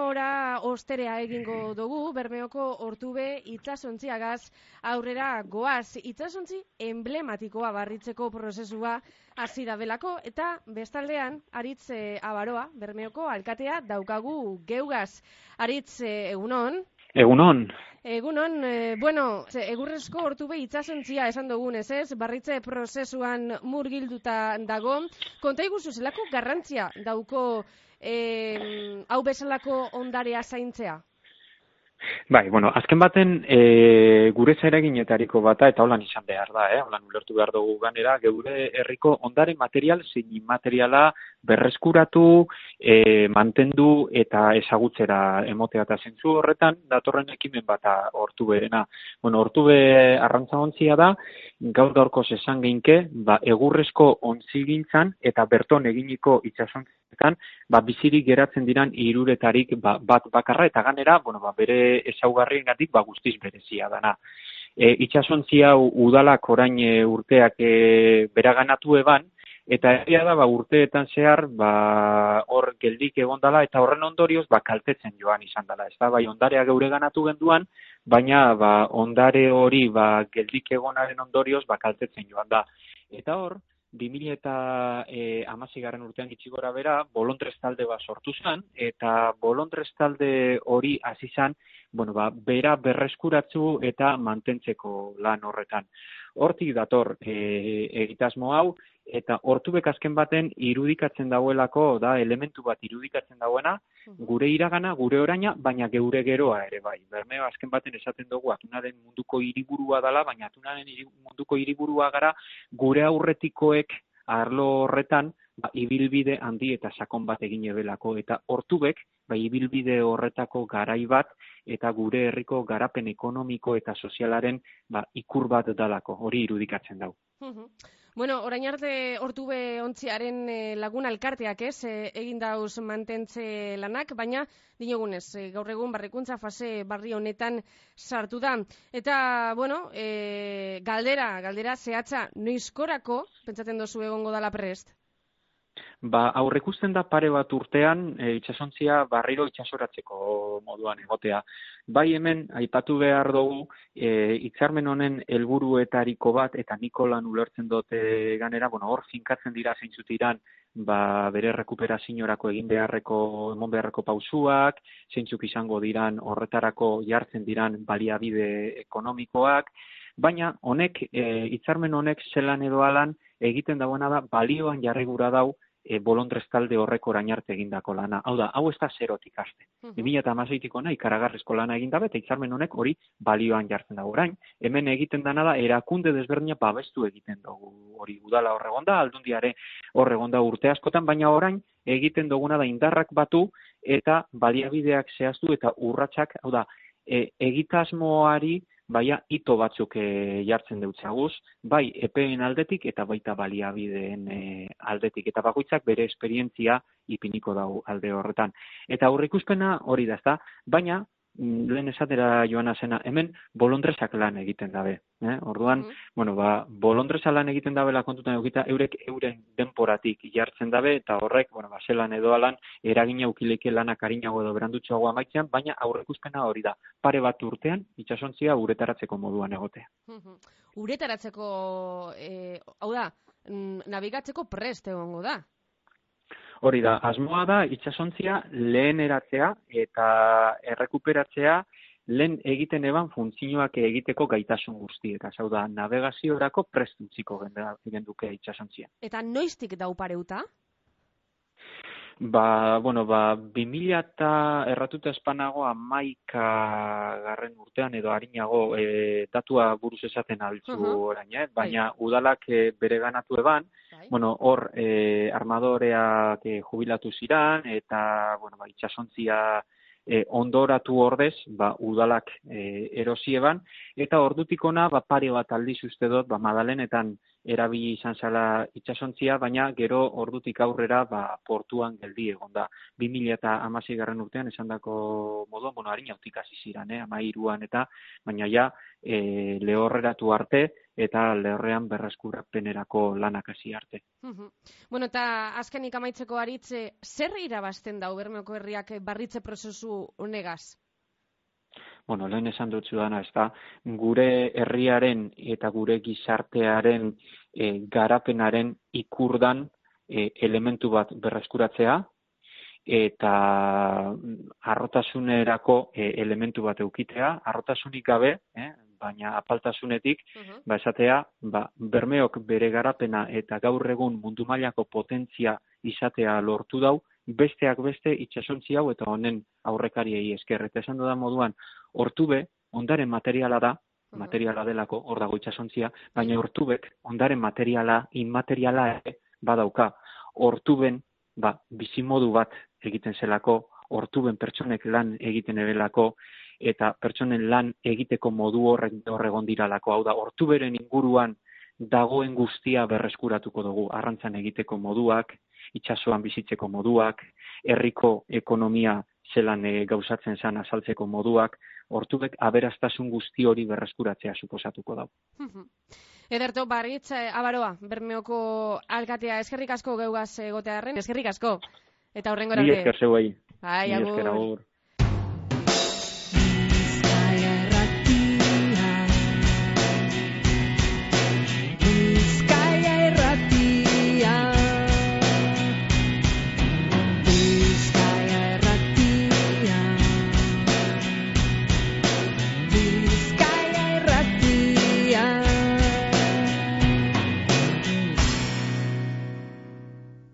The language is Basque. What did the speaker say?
Bermeora osterea egingo dugu, Bermeoko ortube itsasontziagaz aurrera goaz. Itsasontzi emblematikoa barritzeko prozesua hasi da belako eta bestaldean aritz e, abaroa, Bermeoko alkatea daukagu geugaz. Aritz e, egunon? Egunon. Egunon, e, bueno, ze, egurrezko hortube itxasontzia esan dugunez, ez? Barritze prozesuan murgilduta dago. Konta iguzu, zelako garrantzia dauko e, hau bezalako ondarea zaintzea? Bai, bueno, azken baten e, gure zereginetariko bata eta holan izan behar da, eh? holan ulertu behar dugu ganera, geure herriko ondare material zein materiala berreskuratu, e, mantendu eta ezagutzera emotea eta zentzu horretan, datorren ekimen bata hortu berena. Bueno, hortu be arrantza ontzia da, gaur gaurko esan geinke, ba, egurrezko ontzigintzan eta berton eginiko itxasontzetan, ba, bizirik geratzen diran iruretarik ba, bat bakarra eta ganera, bueno, ba, bere ezaugarrien gatik, ba, guztiz berezia dana. E, itxasontzi hau udalak orain e, urteak e, beraganatu eban, eta egia da ba, urteetan zehar ba, hor geldik egon dala, eta horren ondorioz ba, kaltetzen joan izan dela. Ez da, bai, ondarea geure ganatu genduan, baina ba, ondare hori ba, geldik egonaren ondorioz ba, kaltetzen joan da. Eta hor, 2000 eta e, amazigarren urtean gitsi gora bera, bolondrez talde bat sortu zen, eta bolondrez talde hori hasi zen, bueno, ba, bera berreskuratzu eta mantentzeko lan horretan. Hortik dator e, egitasmo hau, eta hortubek azken baten irudikatzen dauelako, da elementu bat irudikatzen dauena, gure iragana, gure oraina, baina geure geroa ere bai. Bermeo azken baten esaten dugu atunaren munduko hiriburua dala, baina atunaren munduko hiriburua gara gure aurretikoek arlo horretan ba, ibilbide handi eta sakon bat egin ebelako. Eta hortubek, ba, ibilbide horretako garai bat eta gure herriko garapen ekonomiko eta sozialaren ba, ikur bat dalako, hori irudikatzen dau. Bueno, orain arte hortube ontziaren e, lagun alkarteak ez, e, egin dauz mantentze lanak, baina dinogunez, e, gaur egun barrikuntza fase barri honetan sartu da. Eta, bueno, e, galdera, galdera zehatza, noizkorako, pentsaten dozu egongo dala prest? Ba, aurrekusten da pare bat urtean e, itsasontzia barriro itsasoratzeko moduan egotea. Bai hemen aipatu behar dugu e, hitzarmen honen helburuetariko bat eta Nikolan ulertzen dute ganera, bueno, hor finkatzen dira zeintzut iran ba, bere rekuperaziorako egin beharreko emon beharreko pausuak, zeintzuk izango diran horretarako jartzen diran baliabide ekonomikoak, baina honek e, hitzarmen honek zelan edo alan egiten dagoena da balioan jarri gura dau e, bolondrez talde horrek orain arte egindako lana. Hau da, hau ez da zerotik haste. Uh -huh. 2008 ona ikaragarrizko lana egin dabe, eta itzarmen honek hori balioan jartzen dago orain. Hemen egiten dana da, erakunde desberdina babestu egiten dugu hori udala horregonda, aldundiare horregonda urte askotan, baina orain egiten duguna da indarrak batu eta baliabideak zehaztu eta urratsak, hau da, e, egitasmoari baia ito batzuk e, jartzen deutzaguz, bai EPEen aldetik eta baita baliabideen e, aldetik eta bakoitzak bere esperientzia ipiniko dau alde horretan. Eta aurrikuspena hori da, ezta? Baina lehen esatera joana zena, hemen bolondrezak lan egiten dabe. Eh? Orduan, mm bueno, ba, bolondreza lan egiten dabela kontutan egita, eurek euren denporatik jartzen dabe, eta horrek, bueno, ba, zelan edo alan, eragina ukileke lanak harinago edo berandutxoago amaitzean, baina aurrekuzpena hori da. Pare bat urtean, itxasontzia uretaratzeko moduan egotea. uretaratzeko, eh, hau da, mm, nabigatzeko prest egongo da. Hori da, asmoa da itsasontzia lehen eratzea eta errekuperatzea lehen egiten eban funtzioak egiteko gaitasun guzti. Eta zau da, navegaziorako prestuntziko genduke itsasontzia. Eta noiztik dau pareuta? Ba, bueno, ba, 2000 eta erratuta espanago amaika garren urtean edo harinago e, datua buruz esaten altzu uh -huh. orain, eh? baina bai. udalak e, bere ganatu eban. Bueno, hor e, armadoreak e, jubilatu ziran eta, bueno, ba, itxasontzia e, ondoratu ordez, ba, udalak e, erosi eban, eta ordutik ona, ba, pare bat aldiz uste dut, ba, madalenetan erabili izan zala itsasontzia, baina gero ordutik aurrera ba, portuan geldi egon da. 2000 eta amasei garren urtean esan dako moduan, bueno, harin jautik hasi ziren, eh, ama iruan eta, baina ja, e, lehorreratu arte eta lehorrean berreskurapenerako lanak hasi arte. Bueno, eta azkenik amaitzeko aritze, zer irabazten da Bermeoko herriak barritze prozesu honegaz? Bueno, lehen esan dut dana, ez da, gure herriaren eta gure gizartearen e, garapenaren ikurdan e, elementu bat berreskuratzea, eta arrotasunerako e, elementu bat eukitea, arrotasunik gabe, eh, baina apaltasunetik, uh ba esatea, ba, bermeok bere garapena eta gaur egun mundu mailako potentzia izatea lortu dau, besteak beste itsasontzi hau eta honen aurrekariei esker. Eta esan da moduan, hortube, ondaren materiala da, materiala delako, hor dago itsasontzia, baina hortubek, ondaren materiala, inmateriala ere, badauka. Hortuben, ba, bizimodu bat egiten zelako, hortuben pertsonek lan egiten ebelako, eta pertsonen lan egiteko modu horrek horregon diralako. Hau da, hortuberen inguruan dagoen guztia berreskuratuko dugu, arrantzan egiteko moduak, itsasoan bizitzeko moduak, herriko ekonomia zelan e, gauzatzen zan azaltzeko moduak, hortubek aberastasun guzti hori berreskuratzea suposatuko dau. Ederto, barritz, eh, abaroa, bermeoko alkatea, eskerrik asko geugaz egotearen, eskerrik asko. Eta horrengo Ni esker zeuei. Bai, agur.